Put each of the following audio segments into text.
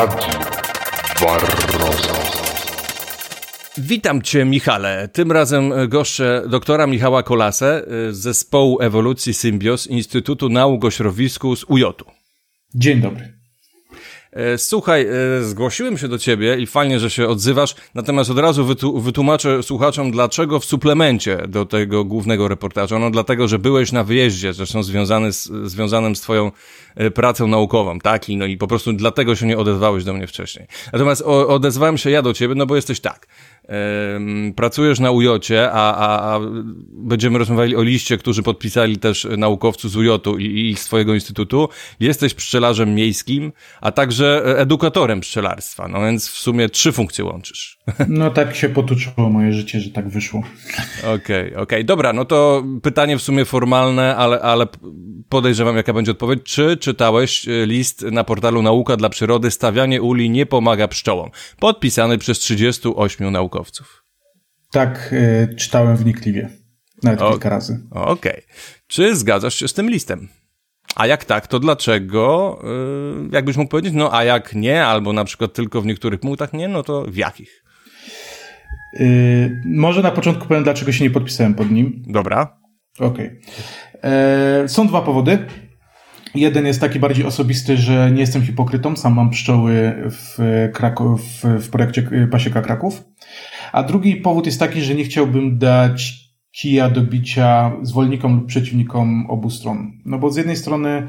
Radio Barroza. Witam Cię, Michale. Tym razem goszczę doktora Michała Kolasę z zespołu ewolucji Symbios Instytutu Nauk o Środowisku z UJ-u. Dzień dobry. E, słuchaj, e, zgłosiłem się do ciebie i fajnie, że się odzywasz, natomiast od razu wytłumaczę słuchaczom, dlaczego w suplemencie do tego głównego reportażu. No dlatego, że byłeś na wyjeździe, zresztą związany z, związanym z twoją e, pracą naukową, tak? I, no i po prostu dlatego się nie odezwałeś do mnie wcześniej. Natomiast o, odezwałem się ja do ciebie, no bo jesteś tak pracujesz na ujocie, a, a, a, będziemy rozmawiali o liście, którzy podpisali też naukowcy z ujotu i, i z twojego instytutu. Jesteś pszczelarzem miejskim, a także edukatorem pszczelarstwa. No więc w sumie trzy funkcje łączysz. No tak się potoczyło moje życie, że tak wyszło. Okej, okay, okej. Okay. Dobra, no to pytanie w sumie formalne, ale, ale podejrzewam jaka będzie odpowiedź. Czy czytałeś e, list na portalu Nauka dla Przyrody Stawianie uli nie pomaga pszczołom? Podpisany przez 38 naukowców naukowców. Tak, y, czytałem wnikliwie. Nawet o, kilka razy. Okej. Okay. Czy zgadzasz się z tym listem? A jak tak, to dlaczego? Yy, jakbyś mógł powiedzieć, no a jak nie, albo na przykład tylko w niektórych punktach nie, no to w jakich? Yy, może na początku powiem, dlaczego się nie podpisałem pod nim. Dobra. Okej. Okay. Są dwa powody. Jeden jest taki bardziej osobisty, że nie jestem hipokrytą, sam mam pszczoły w, Kraków, w, w projekcie Pasieka Kraków. A drugi powód jest taki, że nie chciałbym dać kija do bicia zwolennikom lub przeciwnikom obu stron. No bo z jednej strony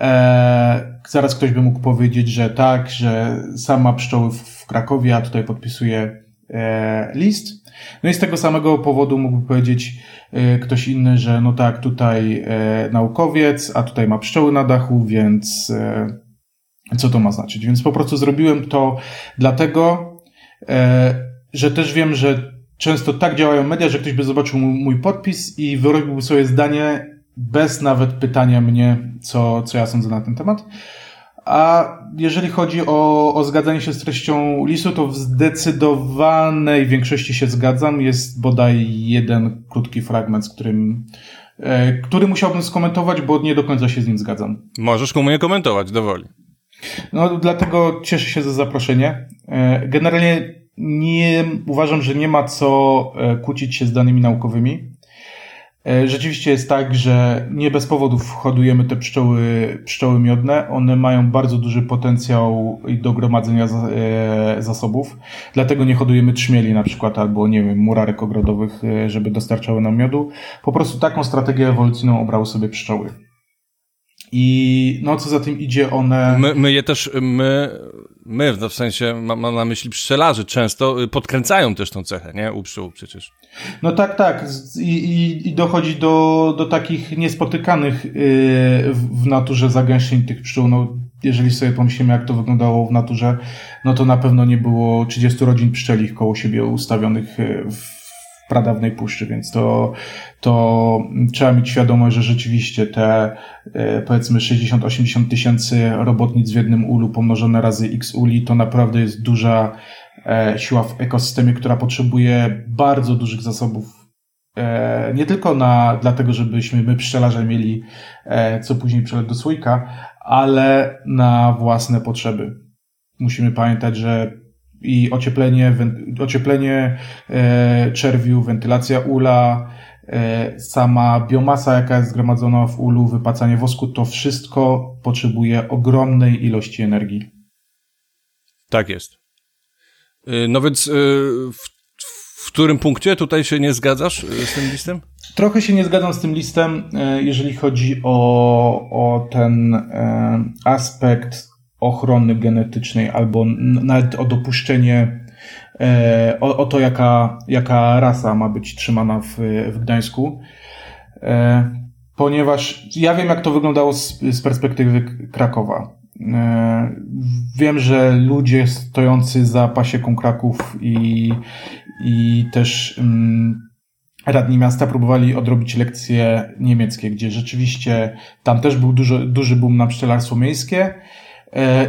e, zaraz ktoś by mógł powiedzieć, że tak, że sam ma pszczoły w Krakowie, a tutaj podpisuje e, list. No i z tego samego powodu mógłby powiedzieć e, ktoś inny, że no tak, tutaj e, naukowiec, a tutaj ma pszczoły na dachu, więc e, co to ma znaczyć? Więc po prostu zrobiłem to dlatego, e, że też wiem, że często tak działają media, że ktoś by zobaczył mój podpis i wyrobiłby sobie zdanie bez nawet pytania mnie, co, co ja sądzę na ten temat. A jeżeli chodzi o, o zgadzanie się z treścią listu, to w zdecydowanej większości się zgadzam. Jest bodaj jeden krótki fragment, z którym, e, który musiałbym skomentować, bo nie do końca się z nim zgadzam. Możesz komu nie komentować, dowoli. No, dlatego cieszę się za zaproszenie. E, generalnie nie, uważam, że nie ma co e, kłócić się z danymi naukowymi. E, rzeczywiście jest tak, że nie bez powodów hodujemy te pszczoły, pszczoły miodne. One mają bardzo duży potencjał do gromadzenia e, zasobów. Dlatego nie hodujemy trzmieli na przykład albo, nie wiem, murarek ogrodowych, żeby dostarczały nam miodu. Po prostu taką strategię ewolucyjną obrały sobie pszczoły. I no, co za tym idzie, one. My, my je też, my, my w sensie, mam, na myśli pszczelarzy, często y, podkręcają też tą cechę, nie? U pszczół przecież. No tak, tak. I, i, i dochodzi do, do takich niespotykanych yy, w naturze zagęszczeń tych pszczół. No, jeżeli sobie pomyślimy, jak to wyglądało w naturze, no to na pewno nie było 30 rodzin pszczelich koło siebie ustawionych y, w pradawnej puszczy, więc to, to trzeba mieć świadomość, że rzeczywiście te e, powiedzmy 60-80 tysięcy robotnic w jednym ulu pomnożone razy x uli to naprawdę jest duża e, siła w ekosystemie, która potrzebuje bardzo dużych zasobów e, nie tylko na, dlatego, żebyśmy my pszczelarze mieli co później przeleć do słoika, ale na własne potrzeby. Musimy pamiętać, że i ocieplenie, ocieplenie e, czerwiu, wentylacja ula, e, sama biomasa, jaka jest zgromadzona w ulu, wypacanie wosku, to wszystko potrzebuje ogromnej ilości energii. Tak jest. Y, no więc y, w, w którym punkcie tutaj się nie zgadzasz y, z tym listem? Trochę się nie zgadzam z tym listem, jeżeli chodzi o, o ten aspekt ochrony genetycznej albo nawet o dopuszczenie, e, o, o to, jaka, jaka rasa ma być trzymana w, w Gdańsku. E, ponieważ ja wiem, jak to wyglądało z, z perspektywy Krakowa. E, wiem, że ludzie stojący za pasieką Kraków i, i też mm, radni miasta próbowali odrobić lekcje niemieckie, gdzie rzeczywiście tam też był duży, duży boom na pszczelarstwo miejskie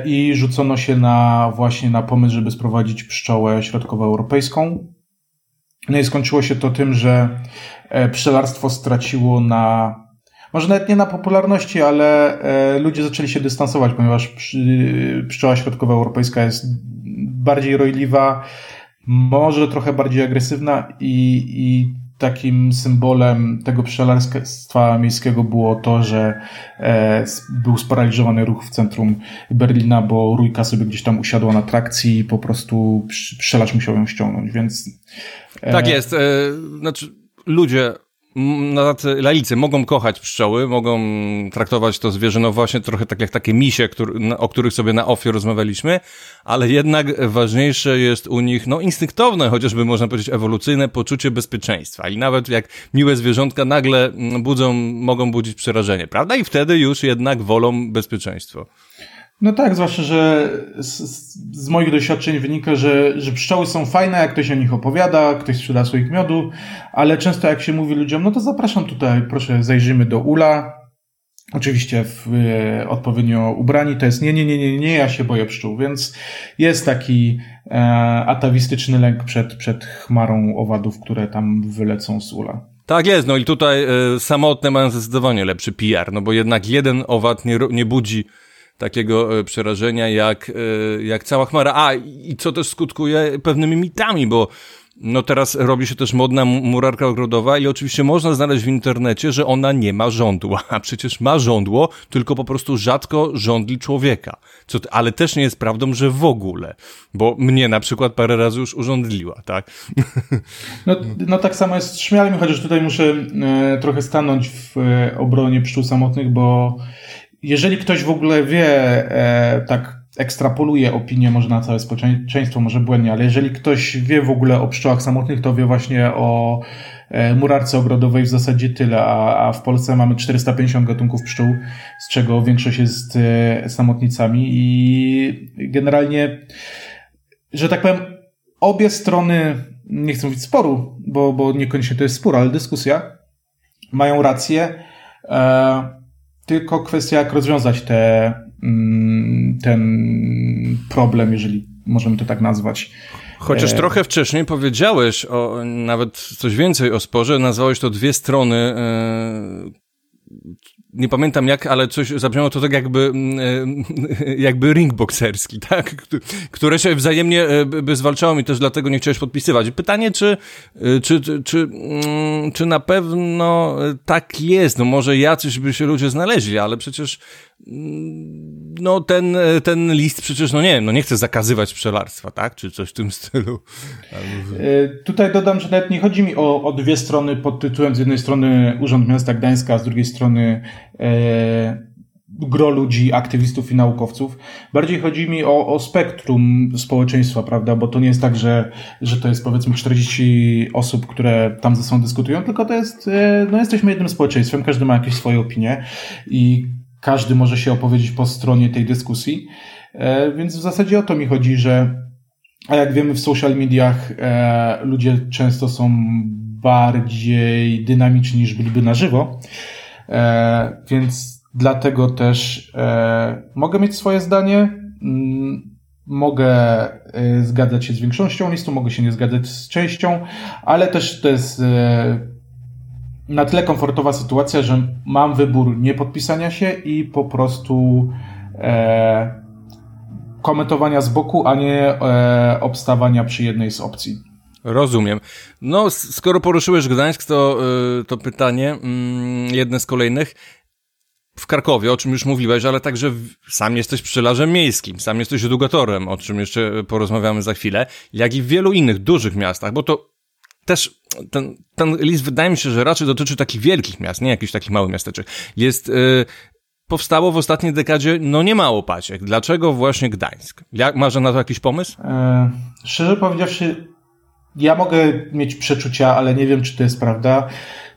i rzucono się na właśnie na pomysł, żeby sprowadzić pszczołę środkowoeuropejską. No i skończyło się to tym, że e, pszczelarstwo straciło na może nawet nie na popularności, ale e, ludzie zaczęli się dystansować, ponieważ pszczoła środkowa europejska jest bardziej rojliwa, może trochę bardziej agresywna i, i takim symbolem tego pszczelarstwa miejskiego było to, że e, był sparaliżowany ruch w centrum Berlina, bo rójka sobie gdzieś tam usiadła na trakcji i po prostu pszczelarz musiał ją ściągnąć, więc... E... Tak jest. E, znaczy, ludzie tacy laicy mogą kochać pszczoły, mogą traktować to zwierzę, no właśnie trochę tak jak takie misie, który, o których sobie na ofie rozmawialiśmy, ale jednak ważniejsze jest u nich, no instynktowne, chociażby można powiedzieć ewolucyjne poczucie bezpieczeństwa i nawet jak miłe zwierzątka nagle budzą, mogą budzić przerażenie, prawda? I wtedy już jednak wolą bezpieczeństwo. No tak, zwłaszcza, że z, z, moich doświadczeń wynika, że, że pszczoły są fajne, jak ktoś o nich opowiada, ktoś sprzeda swoich miodu, ale często jak się mówi ludziom, no to zapraszam tutaj, proszę zajrzymy do ula. Oczywiście w, e, odpowiednio ubrani to jest nie, nie, nie, nie, nie, ja się boję pszczół, więc jest taki e, atawistyczny lęk przed, przed chmarą owadów, które tam wylecą z ula. Tak jest, no i tutaj e, samotne mają zdecydowanie lepszy PR, no bo jednak jeden owad nie, nie budzi takiego e, przerażenia jak, e, jak cała chmara. A, i co też skutkuje pewnymi mitami, bo no teraz robi się też modna murarka ogrodowa i oczywiście można znaleźć w internecie, że ona nie ma żądła, a przecież ma żądło, tylko po prostu rzadko żądli człowieka. Co, ale też nie jest prawdą, że w ogóle, bo mnie na przykład parę razy już urządliła, tak? No, no tak samo jest z szmialem, chociaż tutaj muszę e, trochę stanąć w e, obronie pszczół samotnych, bo jeżeli ktoś w ogóle wie, e, tak ekstrapoluje opinię może na całe społeczeństwo, może błędnie, ale jeżeli ktoś wie w ogóle o pszczołach samotnych, to wie właśnie o e, murarce ogrodowej w zasadzie tyle, a, a w Polsce mamy 450 gatunków pszczół, z czego większość jest e, samotnicami i generalnie, że tak powiem, obie strony, nie chcę mówić sporu, bo, bo niekoniecznie to jest spór, ale dyskusja, mają rację. E, tylko kwestia, jak rozwiązać te, mm, ten problem, jeżeli możemy to tak nazwać. Chociaż e... trochę wcześniej powiedziałeś o, nawet coś więcej o sporze, nazwałeś to dwie strony e, nie pamiętam jak, ale coś zabrzmiało to tak jakby, mm, e, jakby ring bokserski, tak? Które się wzajemnie e, by zwalczało i też dlatego nie chciałeś podpisywać. Pytanie, czy, e, czy, czy, czy, mm, czy na pewno tak jest? No może jacyś by się ludzie znaleźli, ale przecież no ten, ten list przecież, no nie wiem, no nie chce zakazywać pszczelarstwa, tak? Czy coś w tym stylu. Tutaj dodam, że nawet nie chodzi mi o, o dwie strony pod tytułem z jednej strony Urząd Miasta Gdańska, a z drugiej strony E, gro ludzi, aktywistów i naukowców. Bardziej chodzi mi o, o spektrum społeczeństwa, prawda? Bo to nie jest tak, że, że to jest powiedzmy 40 osób, które tam ze sobą dyskutują, tylko to jest, e, no jesteśmy jednym społeczeństwem, każdy ma jakieś swoje opinie i każdy może się opowiedzieć po stronie tej dyskusji. E, więc w zasadzie o to mi chodzi, że a jak wiemy w social mediach ludzie często są bardziej dynamiczni niż byliby na żywo. E, więc dlatego też e, mogę mieć swoje zdanie, mm, mogę e, zgadzać się z większością listu, mogę się nie zgadzać z częścią, ale też to jest na tyle komfortowa sytuacja, że mam wybór nie podpisania się i po prostu komentowania z boku, a nie obstawania przy jednej z opcji. Rozumiem. No, skoro poruszyłeś Gdańsk, to, y, to pytanie, mm, jedne z kolejnych. W Krakowie, o czym już mówiłeś, ale także sam jesteś pszczelarzem miejskim, sam jesteś edukatorem, o czym jeszcze porozmawiamy za chwilę, jak i w wielu innych dużych miastach, bo to też ten, ten list wydaje mi się, że raczej dotyczy takich wielkich miast, nie jakichś takich małych miasteczek. Jest, yy, powstało w ostatniej dekadzie, no nie mało paciek. Dlaczego właśnie Gdańsk? Jak, masz na to jakiś pomysł? E, szczerze powiedziawszy, ja mogę mieć przeczucia, ale nie wiem, czy to jest prawda.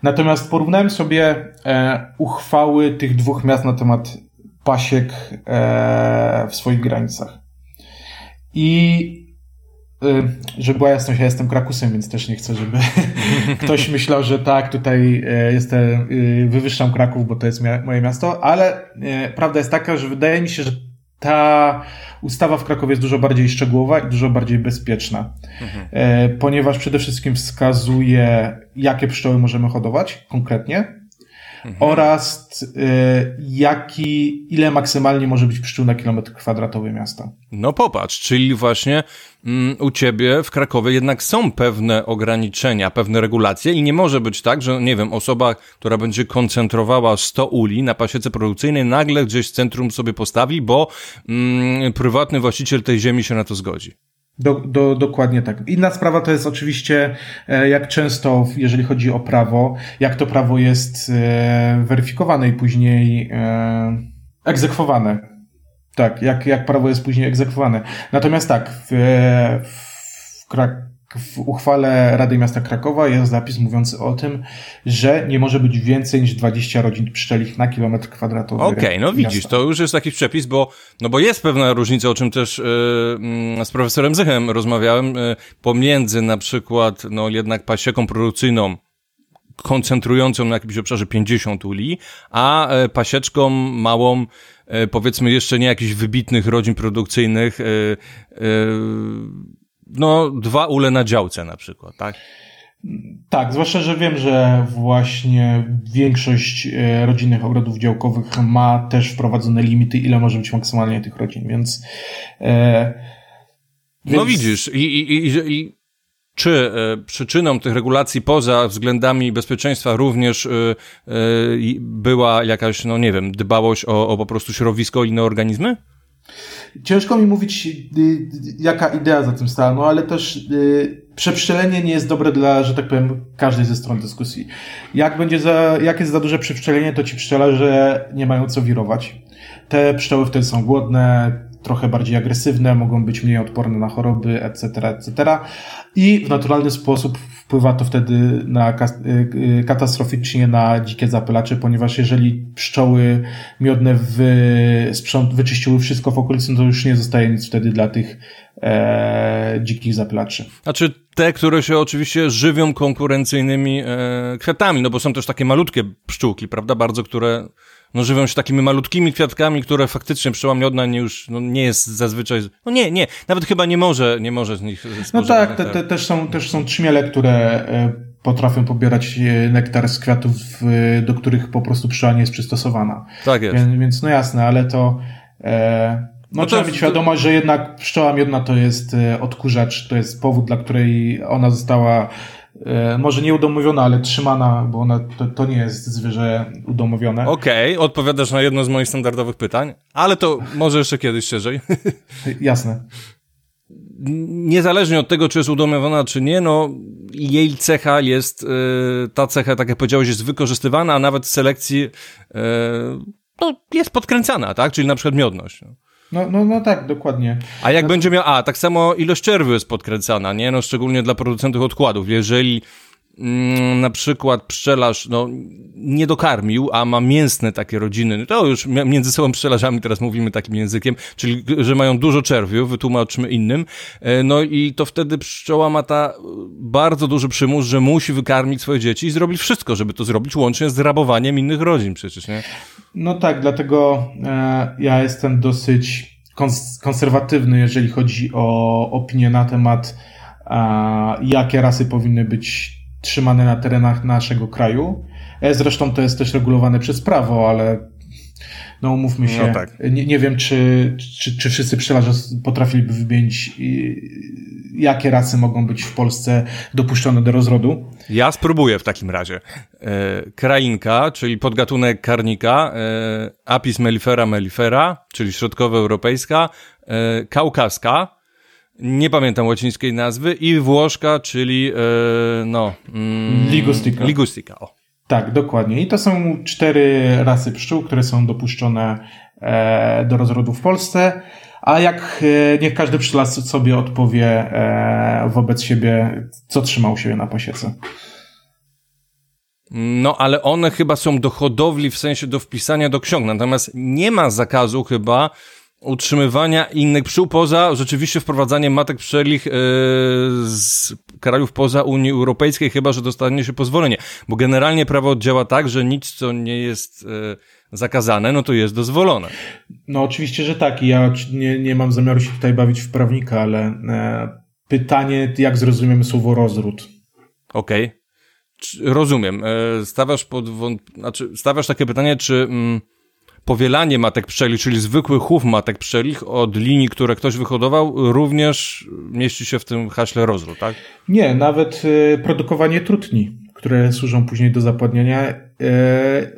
Natomiast porównałem sobie e, uchwały tych dwóch miast na temat pasiek e, w swoich granicach. I żeby była jasność, ja jestem Krakusem, więc też nie chcę, żeby ktoś myślał, że tak, tutaj e, jestem, e, wywyższam Kraków, bo to jest moje miasto, ale e, prawda jest taka, że wydaje mi się, że ta ustawa w Krakowie jest dużo bardziej szczegółowa i dużo bardziej bezpieczna, mhm. E, ponieważ przede wszystkim wskazuje, jakie pszczoły możemy hodować konkretnie. Mhm. oraz y, jaki, ile maksymalnie może być pszczół na kilometr kwadratowy miasta. No popatrz, czyli właśnie mm, u ciebie w Krakowie jednak są pewne ograniczenia, pewne regulacje i nie może być tak, że nie wiem, osoba, która będzie koncentrowała 100 uli na pasiece produkcyjnej nagle gdzieś w centrum sobie postawi, bo mm, prywatny właściciel tej ziemi się na to zgodzi. Do, do, dokładnie tak. Inna sprawa to jest oczywiście, e, jak często, jeżeli chodzi o prawo, jak to prawo jest e, weryfikowane i później e, egzekwowane. Tak, jak, jak prawo jest później egzekwowane. Natomiast tak, w, w, Krak w uchwale Rady Miasta Krakowa jest zapis mówiący o tym, że nie może być więcej niż 20 rodzin pszczelich na kilometr kwadratowy. Okej, okay, no widzisz, to już jest taki przepis, bo, no bo jest pewna różnica, o czym też yy, z profesorem Zychem rozmawiałem, yy, pomiędzy na przykład, no jednak pasieką produkcyjną, koncentrującą na jakimś obszarze 50 uli, a yy, pasieczką małą, powiedzmy jeszcze nie jakichś wybitnych rodzin produkcyjnych, no, dwa ule na działce na przykład, tak? Tak, zwłaszcza, że wiem, że właśnie większość e, rodzinnych ogrodów działkowych ma też wprowadzone limity, ile może być maksymalnie tych rodzin, więc. E, więc... No widzisz, i, i, i, i czy e, przyczyną tych regulacji poza względami bezpieczeństwa również e, e, była jakaś, no nie wiem, dbałość o, o po prostu środowisko i inne organizmy? Ciężko mi mówić, y, y, jaka idea za tym stała, no ale też y, przepszczelenie nie jest dobre dla, że tak powiem, każdej ze stron dyskusji. Jak będzie za, jak jest za duże przepszczelenie, to ci pszczelarze nie mają co wirować. Te pszczoły wtedy są głodne, trochę bardziej agresywne, mogą być mniej odporne na choroby, etc., etc. I w naturalny sposób wpływa to wtedy na, y, y, katastroficznie na dzikie zapylacze, ponieważ jeżeli pszczoły miodne wy, sprząt, wyczyściły wszystko w okolicy, to już nie zostaje nic wtedy dla tych e, dzikich zapylaczy. Znaczy te, które się oczywiście żywią konkurencyjnymi e, kwiatami, no bo są też takie malutkie pszczółki, prawda, bardzo, które no żywią się takimi malutkimi kwiatkami, które faktycznie pszczoła miodna nie już, no nie jest zazwyczaj, no nie, nie, nawet chyba nie może, nie może z nich No tak, te, te, też są, też są trzmiele, które e, potrafią pobierać e, nektar z kwiatów, do których po prostu pszczoła nie jest przystosowana. Tak jest. Więc, więc no jasne, ale to, e, no, no trzeba mieć świadomość, że jednak pszczoła miodna to jest e, odkurzacz, to jest powód, dla której ona została E, może nie udomowiona, ale trzymana, bo ona, to, to nie jest zwierzę udomowione. Okej, okay, odpowiadasz na jedno z moich standardowych pytań, ale to może jeszcze kiedyś szerzej. Jasne. Niezależnie od tego, czy jest udomowiona, czy nie, no jej cecha jest, yy, ta cecha, tak jak powiedziałeś, jest wykorzystywana, a nawet w selekcji yy, no, jest podkręcana, tak? Czyli na przykład miodność. No. No, no, tak, dokładnie. A jak no, będzie miał, a tak samo ilość czerwiu jest podkręcana, nie? No szczególnie dla producentów odkładów. Jeżeli na przykład pszczelarz no, nie dokarmił, a ma mięsne takie rodziny, no to już między sobą pszczelarzami teraz mówimy takim językiem, czyli że mają dużo czerwiu, wytłumaczmy innym, e, no i to wtedy pszczoła ma ta bardzo duży przymus, że musi wykarmić swoje dzieci i zrobić wszystko, żeby to zrobić, łącznie z rabowaniem innych rodzin przecież, nie? No tak, dlatego e, ja jestem dosyć kons konserwatywny, jeżeli chodzi o opinię na temat, e, jakie rasy powinny być trzymane na terenach naszego kraju. E, zresztą to jest też regulowane przez prawo, ale no umówmy się, no tak. nie, nie wiem, czy, czy, czy wszyscy pszczelarze potrafiliby wymienić, jakie rasy mogą być w Polsce dopuszczone do rozrodu. Ja spróbuję w takim razie. E, krainka, czyli podgatunek karnika, e, Apis mellifera mellifera, czyli środkowoeuropejska, kaukaska, nie pamiętam łacińskiej nazwy, i włoszka, czyli e, no... Mm, ligustica. Ligustica, o. Tak, dokładnie. I to są cztery rasy pszczół, które są dopuszczone e, do rozrodu w Polsce. A jak e, niech każdy pszczelarz sobie odpowie e, wobec siebie, co trzymał siebie na pasiece. No, ale one chyba są do hodowli w sensie do wpisania do ksiąg. Natomiast nie ma zakazu chyba utrzymywania innych pszczół poza rzeczywiście wprowadzaniem matek pszczelich yy, z krajów poza Unii Europejskiej, chyba że dostanie się pozwolenie. Bo generalnie prawo działa tak, że nic, co nie jest yy, zakazane, no to jest dozwolone. No oczywiście, że tak. Ja nie, nie mam zamiaru się tutaj bawić w prawnika, ale e, pytanie, jak zrozumiemy słowo rozród? Okej. Okay. rozumiem. E, stawiasz pod wąt... znaczy, stawiasz takie pytanie, czy mm, powielanie matek pszczelich, czyli zwykły chów matek pszczelich od linii, które ktoś wyhodował, również mieści się w tym haśle rozród, tak? Nie, nawet y, produkowanie trutni, które służą później do zapładniania y,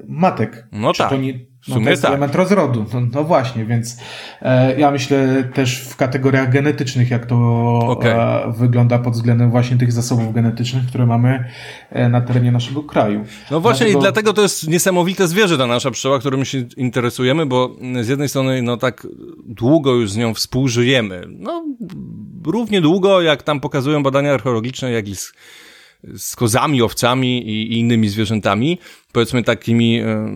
matek. No Czy tak. To nie, W no to jest tak. element rozrodu. No, no właśnie, więc e, ja myślę też w kategoriach genetycznych, jak to Okej. e, wygląda pod względem właśnie tych zasobów genetycznych, które mamy e, na terenie naszego kraju. No właśnie Dlatego- i dlatego to jest niesamowite zwierzę ta nasza pszczoła, którym się interesujemy, bo z jednej strony no tak długo już z nią współżyjemy. No równie długo, jak tam pokazują badania archeologiczne, jak i z, z kozami, owcami i, i innymi zwierzętami, powiedzmy takimi e,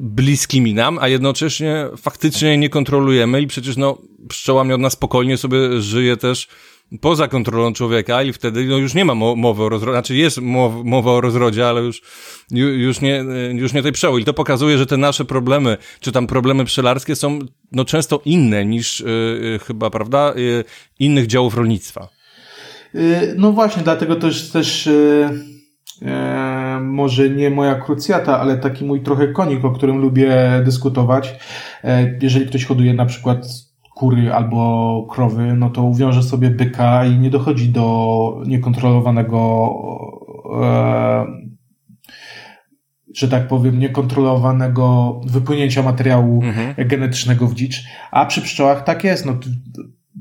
bliskimi nam, a jednocześnie faktycznie nie kontrolujemy i przecież no pszczoła miodna spokojnie sobie żyje też poza kontrolą człowieka i wtedy no, już nie ma mo- mowy o rozrodzie, znaczy jest mow- mowa o rozrodzie, ale już, ju- już, nie, już nie tej pszczoły. I to pokazuje, że te nasze problemy, czy tam problemy pszczelarskie są no, często inne niż yy, chyba, prawda, yy, innych działów rolnictwa. Y, No właśnie, dlatego też też y, e, może nie moja krucjata, ale taki mój trochę konik, o którym lubię dyskutować. E, jeżeli ktoś hoduje na przykład kury albo krowy, no to uwiąże sobie byka i nie dochodzi do niekontrolowanego e, że tak powiem, niekontrolowanego wypłynięcia materiału Mhm. genetycznego w dzicz. A przy pszczołach tak jest. No,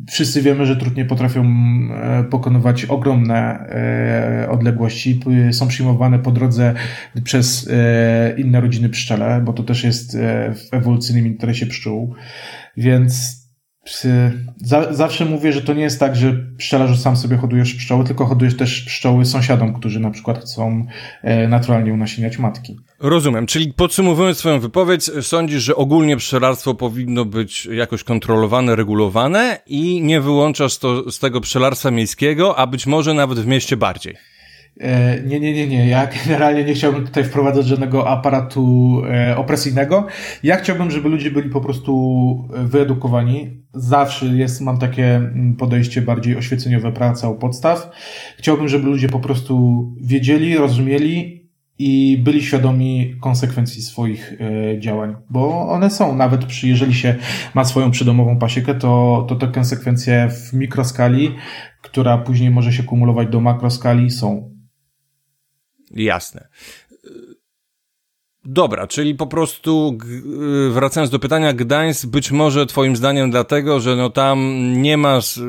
wszyscy wiemy, że trudnie potrafią e, pokonywać ogromne e, odległości. P- Są przyjmowane po drodze przez e, inne rodziny pszczele, bo to też jest e, w ewolucyjnym interesie pszczół. Więc psy, za, zawsze mówię, że to nie jest tak, że pszczelarzu sam sobie hodujesz pszczoły, tylko hodujesz też pszczoły sąsiadom, którzy na przykład chcą e, naturalnie unasieniać matki. Rozumiem, czyli podsumowując swoją wypowiedź, sądzisz, że ogólnie pszczelarstwo powinno być jakoś kontrolowane, regulowane i nie wyłączasz to z tego pszczelarstwa miejskiego, a być może nawet w mieście bardziej. E, Nie, nie, nie, nie. Ja generalnie nie chciałbym tutaj wprowadzać żadnego aparatu e, opresyjnego. Ja chciałbym, żeby ludzie byli po prostu wyedukowani. Zawsze jest, mam takie mm, podejście bardziej oświeceniowe, praca u podstaw. Chciałbym, żeby ludzie po prostu wiedzieli, rozumieli i byli świadomi konsekwencji swoich e, działań, bo one są, nawet przy, jeżeli się ma swoją przydomową pasiekę, to, to te konsekwencje w mikroskali, która później może się kumulować do makroskali, są. Jasne. Dobra, czyli po prostu y, wracając do pytania, Gdańsk być może twoim zdaniem dlatego, że no tam nie masz y,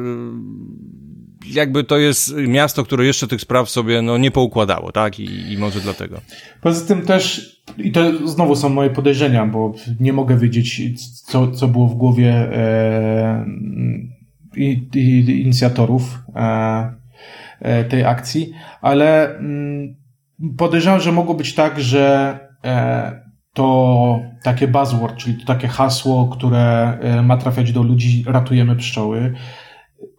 jakby to jest miasto, które jeszcze tych spraw sobie no nie poukładało, tak? I, i może dlatego. Poza tym też, i to znowu są moje podejrzenia, bo nie mogę wiedzieć, co, co było w głowie e, i, i, inicjatorów e, e, tej akcji, ale mm, podejrzewam, że mogło być tak, że e, to takie buzzword, czyli to takie hasło, które e, ma trafiać do ludzi, ratujemy pszczoły,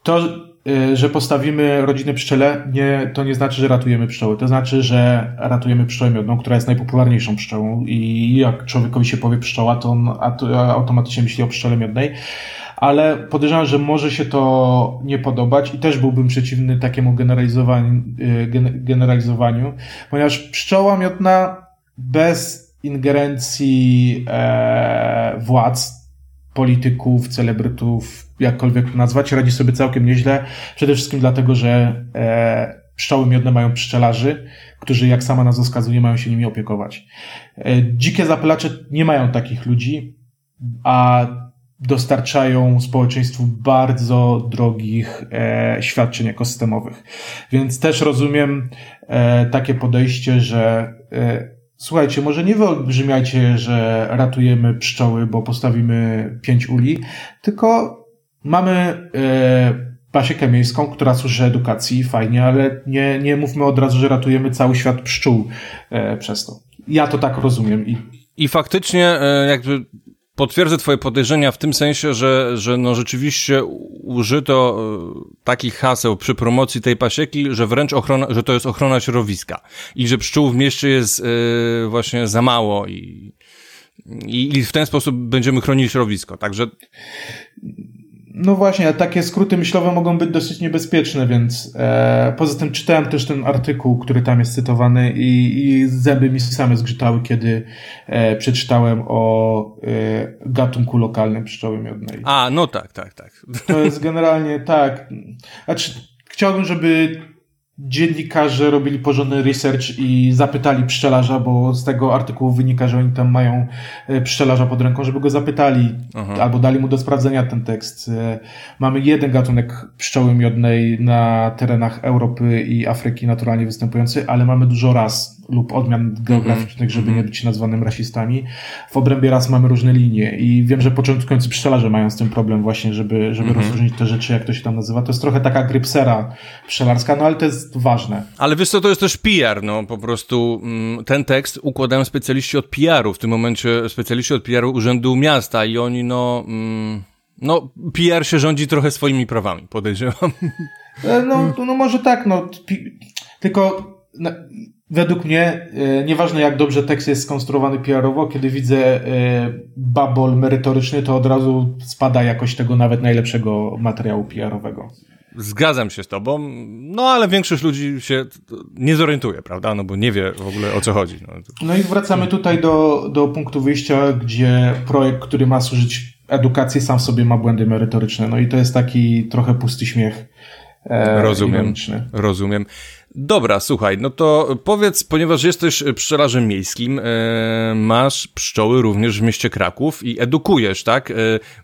to, e, że postawimy rodzinę pszczele, nie, to nie znaczy, że ratujemy pszczoły. To znaczy, że ratujemy pszczołę miodną, która jest najpopularniejszą pszczołą i jak człowiekowi się powie pszczoła, to on aut- automatycznie myśli o pszczele miodnej. Ale podejrzewam, że może się to nie podobać i też byłbym przeciwny takiemu generalizowaniu, gen- generalizowaniu ponieważ pszczoła miodna bez ingerencji e, władz, polityków, celebrytów, jakkolwiek to nazwać, radzi sobie całkiem nieźle. Przede wszystkim dlatego, że e, pszczoły miodne mają pszczelarzy, którzy, jak sama nazwa wskazuje, mają się nimi opiekować. E, dzikie zapylacze nie mają takich ludzi, a dostarczają społeczeństwu bardzo drogich e, świadczeń ekosystemowych. Więc też rozumiem e, takie podejście, że e, słuchajcie, może nie wyolbrzymiajcie, że ratujemy pszczoły, bo postawimy pięć uli, tylko mamy e, pasiekę miejską, która służy edukacji, fajnie, ale nie, nie mówmy od razu, że ratujemy cały świat pszczół e, przez to. Ja to tak rozumiem i I faktycznie e, jakby potwierdzę twoje podejrzenia w tym sensie, że, że no rzeczywiście użyto e, takich haseł przy promocji tej pasieki, że wręcz ochrona, że to jest ochrona środowiska i że pszczół w mieście jest e, właśnie za mało i, i, i w ten sposób będziemy chronili środowisko. Także No właśnie, a takie skróty myślowe mogą być dosyć niebezpieczne, więc e, poza tym czytałem też ten artykuł, który tam jest cytowany i, i zęby mi same zgrzytały, kiedy e, przeczytałem o e, gatunku lokalnym pszczoły miodnej. A, no tak, tak, tak. To jest generalnie tak. Znaczy, chciałbym, żeby dziennikarze robili porządny research i zapytali pszczelarza, bo z tego artykułu wynika, że oni tam mają e, pszczelarza pod ręką, żeby go zapytali Aha. albo dali mu do sprawdzenia ten tekst. E, mamy jeden gatunek pszczoły miodnej na terenach Europy i Afryki naturalnie występujący, ale mamy dużo ras lub odmian geograficznych, żeby nie być nazwanym rasistami. W obrębie ras mamy różne linie i wiem, że początkujący pszczelarze mają z tym problem właśnie, żeby, żeby mhm. rozróżnić te rzeczy, jak to się tam nazywa. To jest trochę taka grypsera pszczelarska, no ale to jest ważne. Ale wiesz co, to jest też PR, no po prostu mm, ten tekst układają specjaliści od PR-u, w tym momencie specjaliści od PR-u Urzędu Miasta i oni no... Mm, no, PR się rządzi trochę swoimi prawami, podejrzewam. E, no, no może tak, no. Tylko no, według mnie, e, nieważne jak dobrze tekst jest skonstruowany PR-owo, kiedy widzę e, babol merytoryczny, to od razu spada jakość tego nawet najlepszego materiału PR-owego. Zgadzam się z tobą, no ale większość ludzi się nie zorientuje, prawda? No bo nie wie w ogóle o co chodzi. No, no i wracamy tutaj do, do punktu wyjścia, gdzie projekt, który ma służyć edukacji, sam w sobie ma błędy merytoryczne. No i to jest taki trochę pusty śmiech. E, rozumiem, ironiczny. rozumiem. Dobra, słuchaj, no to powiedz, ponieważ jesteś pszczelarzem miejskim, e, masz pszczoły również w mieście Kraków i edukujesz, tak? E,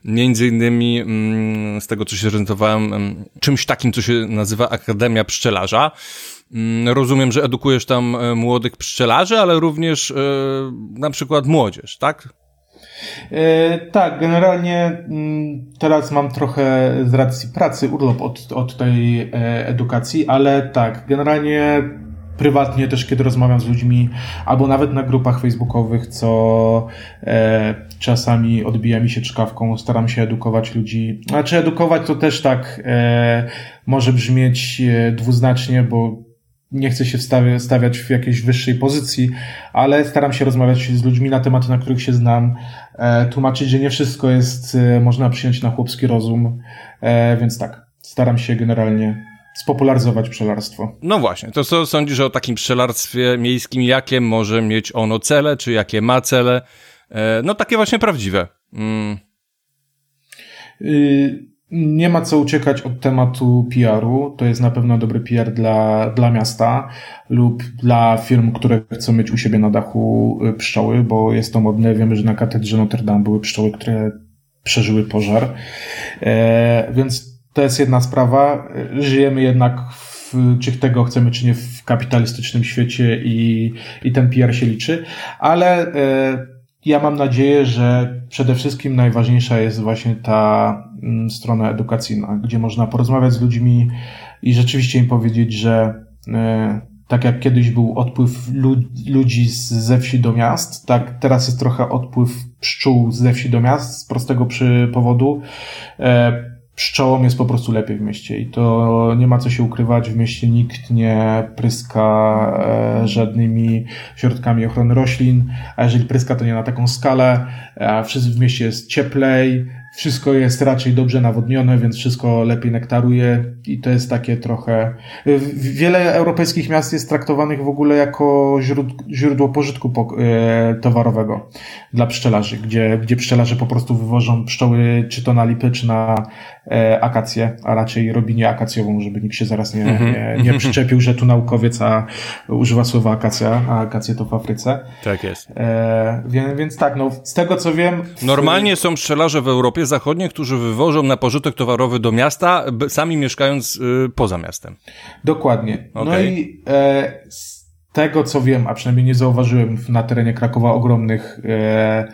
między innymi mm, z tego, co się zorientowałem, mm, czymś takim, co się nazywa Akademia Pszczelarza. Mm, rozumiem, że edukujesz tam e, młodych pszczelarzy, ale również e, na przykład młodzież, tak? E, tak, generalnie mm, teraz mam trochę z racji pracy urlop od, od tej e, edukacji, ale tak, generalnie prywatnie też, kiedy rozmawiam z ludźmi, albo nawet na grupach facebookowych, co e, czasami odbija mi się czkawką, staram się edukować ludzi. Znaczy edukować to też tak e, może brzmieć e, dwuznacznie, bo nie chcę się stawiać w jakiejś wyższej pozycji, ale staram się rozmawiać z ludźmi na tematy, na których się znam, e, tłumaczyć, że nie wszystko jest, e, można przyjąć na chłopski rozum, e, więc tak, staram się generalnie spopularyzować pszczelarstwo. No właśnie, to co sądzisz o takim pszczelarstwie miejskim, jakie może mieć ono cele, czy jakie ma cele? No takie właśnie prawdziwe. Mm. Y nie ma co uciekać od tematu PR-u. To jest na pewno dobry PR dla, dla miasta lub dla firm, które chcą mieć u siebie na dachu y, pszczoły, bo jest to modne. Wiemy, że na katedrze Notre Dame były pszczoły, które przeżyły pożar. E, więc to jest jedna sprawa. Żyjemy jednak w, czy tego chcemy, czy nie, w kapitalistycznym świecie i, i ten PR się liczy, ale e, ja mam nadzieję, że przede wszystkim najważniejsza jest właśnie ta mm, strona edukacyjna, gdzie można porozmawiać z ludźmi i rzeczywiście im powiedzieć, że e, tak jak kiedyś był odpływ ludzi ze wsi do miast, tak teraz jest trochę odpływ pszczół ze wsi do miast z prostego powodu. Pszczołom jest po prostu lepiej w mieście i to nie ma co się ukrywać. W mieście nikt nie pryska e, żadnymi środkami ochrony roślin, a jeżeli pryska, to nie na taką skalę. W mieście jest cieplej, wszystko jest raczej dobrze nawodnione, więc wszystko lepiej nektaruje i to jest takie trochę... Wiele europejskich miast jest traktowanych w ogóle jako źródło pożytku e, towarowego dla pszczelarzy, gdzie, gdzie pszczelarze po prostu wywożą pszczoły czy to na lipy, czy na e, akacje, a raczej robinie akacjową, żeby nikt się zaraz nie, mhm, nie, nie mhm. przyczepił, że tu naukowiec a używa słowa akacja, a akacje to w Afryce. Tak jest. E, więc, więc tak, no z tego co wiem... Normalnie są pszczelarze w Europie Zachodniej, którzy wywożą na pożytek towarowy do miasta, sami mieszkając y, poza miastem. Dokładnie. Okay. No i e, tego co wiem, a przynajmniej nie zauważyłem na terenie Krakowa ogromnych, e,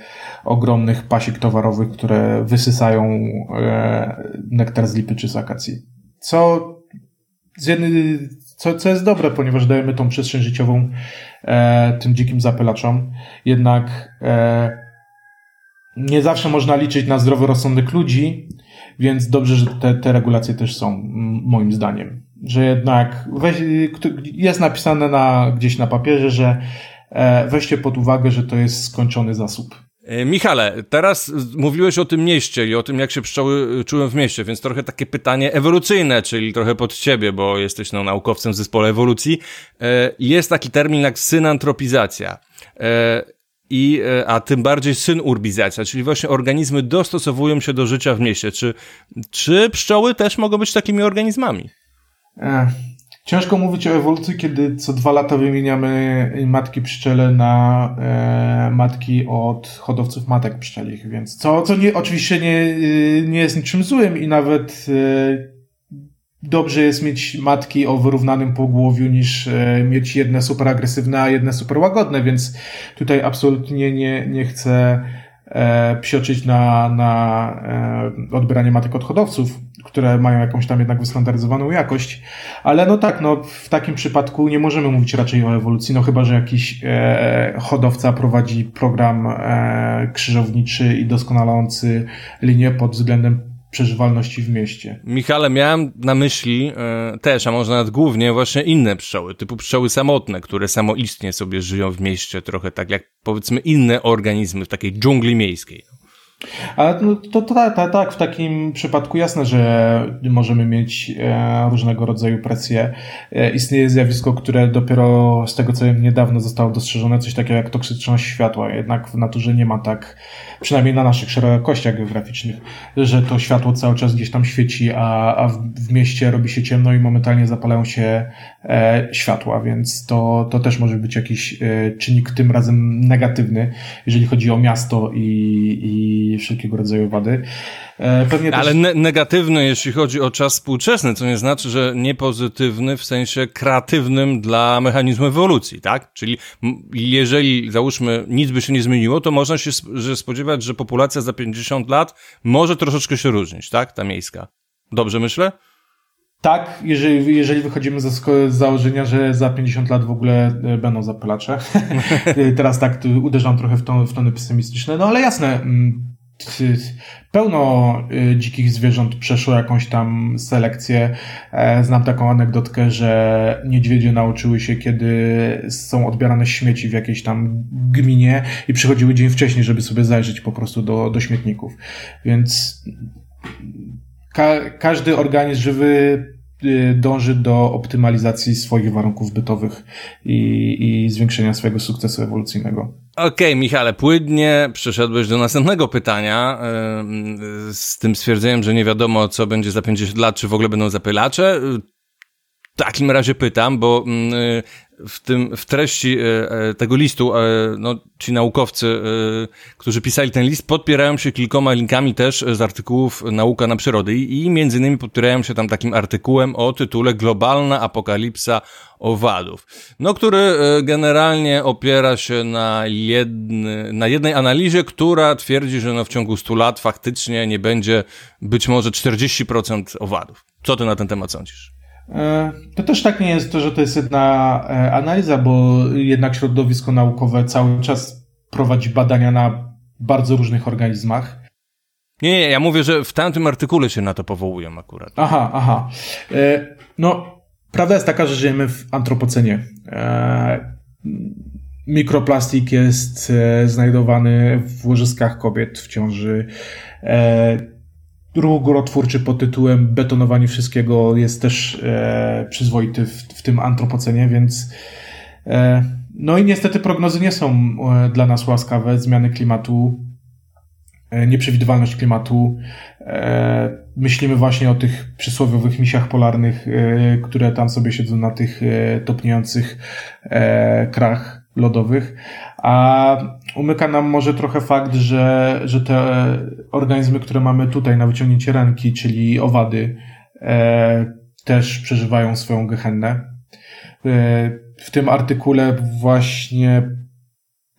ogromnych pasik towarowych, które wysysają e, nektar z lipy czy z akacji. Co z jednej, co, co jest dobre, ponieważ dajemy tą przestrzeń życiową e, tym dzikim zapylaczom. Jednak e, nie zawsze można liczyć na zdrowy rozsądek ludzi, więc dobrze, że te, te regulacje też są, moim zdaniem. Że jednak weź, jest napisane na, gdzieś na papierze, że e, weźcie pod uwagę, że to jest skończony zasób. E, Michale, teraz mówiłeś o tym mieście i o tym, jak się pszczoły e, czułem w mieście, więc trochę takie pytanie ewolucyjne, czyli trochę pod ciebie, bo jesteś no, naukowcem w zespole ewolucji. Jest taki termin jak synantropizacja. I, a tym bardziej synurbizacja, czyli właśnie organizmy dostosowują się do życia w mieście. Czy, czy pszczoły też mogą być takimi organizmami? Ciężko mówić o ewolucji, kiedy co dwa lata wymieniamy matki pszczele na e, matki od hodowców matek pszczelich, więc co, co nie, oczywiście nie, nie jest niczym złym i nawet e, dobrze jest mieć matki o wyrównanym pogłowiu niż e, mieć jedne super agresywne, a jedne super łagodne, więc tutaj absolutnie nie, nie chcę e, psioczyć na, na e, odbieranie matek od hodowców które mają jakąś tam jednak wystandaryzowaną jakość. Ale no tak, no w takim przypadku nie możemy mówić raczej o ewolucji, no chyba, że jakiś e, hodowca prowadzi program e, krzyżowniczy i doskonalący linię pod względem przeżywalności w mieście. Michale, miałem na myśli e, też, a może nawet głównie właśnie inne pszczoły, typu pszczoły samotne, które samoistnie sobie żyją w mieście, trochę tak jak powiedzmy inne organizmy w takiej dżungli miejskiej. Ale no, to, tak, w takim przypadku jasne, że możemy mieć e, różnego rodzaju presje. E, istnieje zjawisko, które dopiero z tego co wiem niedawno zostało dostrzeżone, coś takiego jak toksyczność światła. Jednak w naturze nie ma tak, przynajmniej na naszych szerokościach geograficznych, że to światło cały czas gdzieś tam świeci, a, a w, w mieście robi się ciemno i momentalnie zapalają się światła, więc to, to też może być jakiś e, czynnik tym razem negatywny, jeżeli chodzi o miasto i, i wszelkiego rodzaju wady. E, pewnie Ale ne negatywny, jeśli chodzi o czas współczesny, co nie znaczy, że nie pozytywny w sensie kreatywnym dla mechanizmu ewolucji, tak? Czyli jeżeli, załóżmy, nic by się nie zmieniło, to można się że spodziewać, że populacja za 50 lat może troszeczkę się różnić, tak? Ta miejska. Dobrze myślę? Tak, jeżeli, jeżeli wychodzimy z założenia, że za 50 lat w ogóle e, będą zapylacze. Teraz tak uderzam trochę w, ton, w tony pesymistyczne, no ale jasne, pełno y, dzikich zwierząt przeszło jakąś tam selekcję. E, znam taką anegdotkę, że niedźwiedzie nauczyły się, kiedy są odbierane śmieci w jakiejś tam gminie i przychodziły dzień wcześniej, żeby sobie zajrzeć po prostu do, do śmietników. Więc ka każdy organizm żywy y, dąży do optymalizacji swoich warunków bytowych i, i zwiększenia swojego sukcesu ewolucyjnego. Okej, okay, Michale, płynnie przeszedłeś do następnego pytania yy, z tym stwierdzeniem, że nie wiadomo, co będzie za 50 lat, czy w ogóle będą zapylacze. W takim razie pytam, bo yy, w tym, w treści e, e, tego listu, e, no, ci naukowcy, którzy pisali ten list, podpierają się kilkoma linkami też z artykułów Nauka na przyrody i między innymi podpierają się tam takim artykułem o tytule Globalna apokalipsa owadów, no, który generalnie opiera się na, jedny, na jednej analizie, która twierdzi, że no, w ciągu 100 lat faktycznie nie będzie być może 40% owadów. Co ty na ten temat sądzisz? E, to też tak nie jest to, że to jest jedna e, analiza, bo jednak środowisko naukowe cały czas prowadzi badania na bardzo różnych organizmach. Nie, nie, ja mówię, że w tamtym artykule się na to powołują akurat. Aha, aha. E, no, prawda jest taka, że żyjemy w antropocenie. Mikroplastik jest znajdowany w łożyskach kobiet w ciąży ruch górotwórczy pod tytułem betonowanie wszystkiego jest też e, przyzwoity w, w tym antropocenie, więc e, no i niestety prognozy nie są e, dla nas łaskawe. Zmiany klimatu, e, nieprzewidywalność klimatu. E, myślimy właśnie o tych przysłowiowych misiach polarnych, e, które tam sobie siedzą na tych topniejących krach lodowych, a umyka nam może trochę fakt, że, że te organizmy, które mamy tutaj na wyciągnięcie ręki, czyli owady, e, też przeżywają swoją gehennę. E, w tym artykule właśnie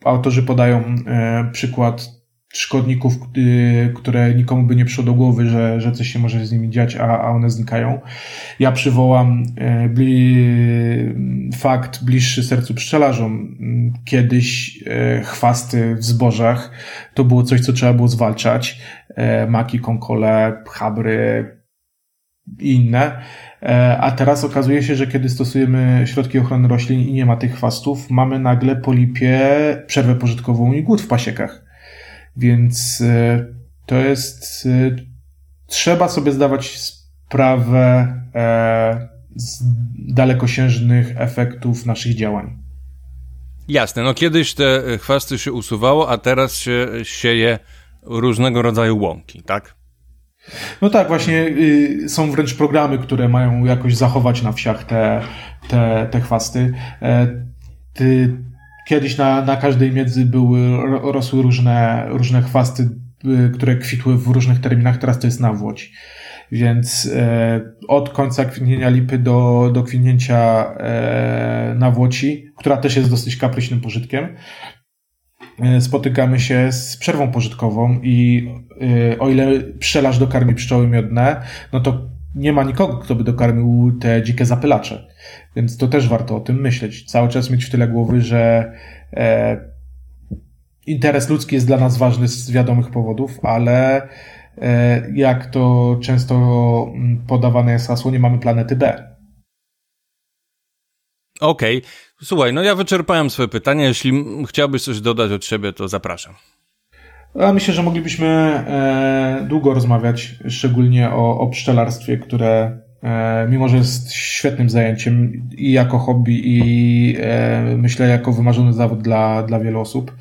autorzy podają e, przykład szkodników, y, które nikomu by nie przyszło do głowy, że, że coś się może z nimi dziać, a, a one znikają. Ja przywołam e, bli, fakt bliższy sercu pszczelarzom. Kiedyś e, chwasty w zbożach to było coś, co trzeba było zwalczać. Maki, konkole, chabry i inne. A teraz okazuje się, że kiedy stosujemy środki ochrony roślin i nie ma tych chwastów, mamy nagle po lipie przerwę pożytkową i głód w pasiekach. Więc e, to jest. E, trzeba sobie zdawać sprawę z dalekosiężnych efektów naszych działań. Jasne, no kiedyś te chwasty się usuwało, a teraz się sieje różnego rodzaju łąki, tak? No tak, właśnie y, są wręcz programy, które mają jakoś zachować na wsiach te, te, te chwasty. E, ty, kiedyś na, na każdej miedzy były, rosły różne, różne chwasty, y, które kwitły w różnych terminach, teraz to jest nawłoć. Więc e, od końca kwitnienia lipy do, do kwitnięcia e, nawłoci, która też jest dosyć kapryśnym pożytkiem, e, spotykamy się z przerwą pożytkową i e, o ile pszczelarz dokarmi pszczoły miodne, no to nie ma nikogo, kto by dokarmił te dzikie zapylacze. Więc to też warto o tym myśleć. Cały czas mieć w tyle głowy, że e, interes ludzki jest dla nas ważny z wiadomych powodów, ale E, jak to często mm, podawane jest hasło, nie mamy planety B. Okej. Okay. Słuchaj, no ja wyczerpałem swoje pytania. Jeśli chciałbyś coś dodać od siebie, to zapraszam. A myślę, że moglibyśmy e, długo rozmawiać, szczególnie o, o pszczelarstwie, które mimo, że jest świetnym zajęciem i jako hobby, i e, myślę jako wymarzony zawód dla, dla wielu osób,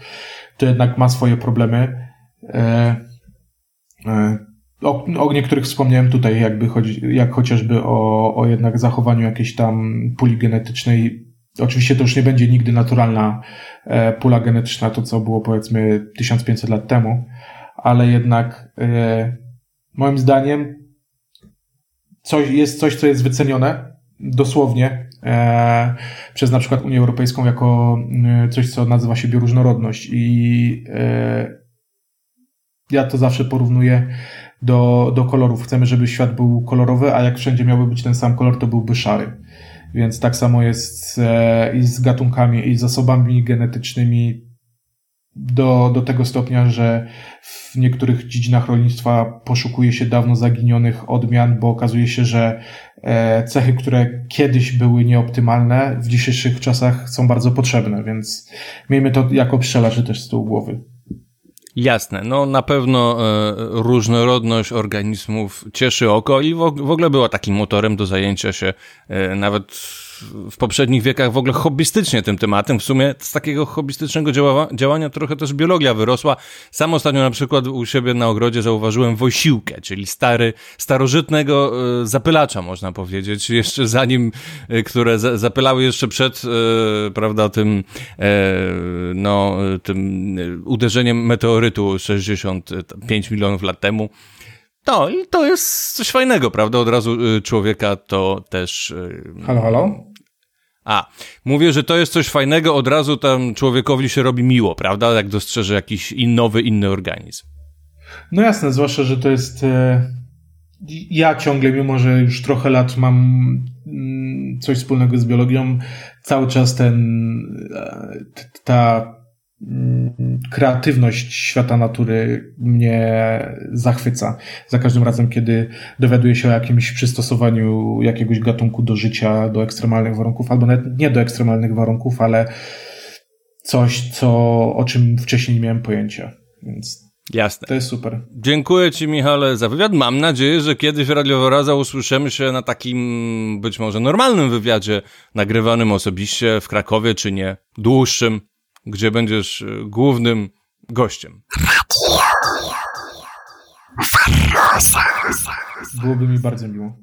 to jednak ma swoje problemy. E, E, o, o niektórych wspomniałem tutaj, jakby chodzi, jak chociażby o, o jednak zachowaniu jakiejś tam puli genetycznej. Oczywiście to już nie będzie nigdy naturalna e, pula genetyczna, to co było powiedzmy 1500 lat temu, ale jednak e, moim zdaniem coś, jest coś, co jest wycenione dosłownie e, przez na przykład Unię Europejską jako e, coś, co nazywa się bioróżnorodność i e, ja to zawsze porównuję do, do kolorów. Chcemy, żeby świat był kolorowy, a jak wszędzie miałby być ten sam kolor, to byłby szary. Więc tak samo jest e, i z gatunkami, i z zasobami genetycznymi do, do tego stopnia, że w niektórych dziedzinach rolnictwa poszukuje się dawno zaginionych odmian, bo okazuje się, że e, cechy, które kiedyś były nieoptymalne, w dzisiejszych czasach są bardzo potrzebne, więc miejmy to jako pszczelarzy też z tyłu głowy. Jasne, no na pewno e, różnorodność organizmów cieszy oko i w, w ogóle była takim motorem do zajęcia się e, nawet w poprzednich wiekach w ogóle hobbystycznie tym tematem. W sumie z takiego hobbystycznego działa, działania trochę też biologia wyrosła. Sam ostatnio na przykład u siebie na ogrodzie zauważyłem wojsiłkę, czyli stary, starożytnego e, zapylacza, można powiedzieć, jeszcze zanim, e, które za, zapylały jeszcze przed, e, prawda, tym, no, tym uderzeniem meteorytu 65 milionów lat temu. No i to jest coś fajnego, prawda? Od razu człowieka to też. Halo, halo? A, mówię, że to jest coś fajnego, od razu tam człowiekowi się robi miło, prawda? Jak dostrzeże jakiś nowy, inny organizm. No jasne, zwłaszcza, że to jest. E, ja ciągle, mimo że już trochę lat mam mm, coś wspólnego z biologią, cały czas ten. E, ta kreatywność świata natury mnie zachwyca. Za każdym razem, kiedy dowiaduję się o jakimś przystosowaniu jakiegoś gatunku do życia, do ekstremalnych warunków, albo nawet nie do ekstremalnych warunków, ale coś, co, o czym wcześniej nie miałem pojęcia. Więc Jasne. To jest super. Dziękuję Ci, Michale, za wywiad. Mam nadzieję, że kiedyś w Radio Wyraza usłyszymy się na takim być może normalnym wywiadzie, nagrywanym osobiście w Krakowie, czy nie, dłuższym gdzie będziesz e, głównym gościem. Byłoby mi bardzo miło.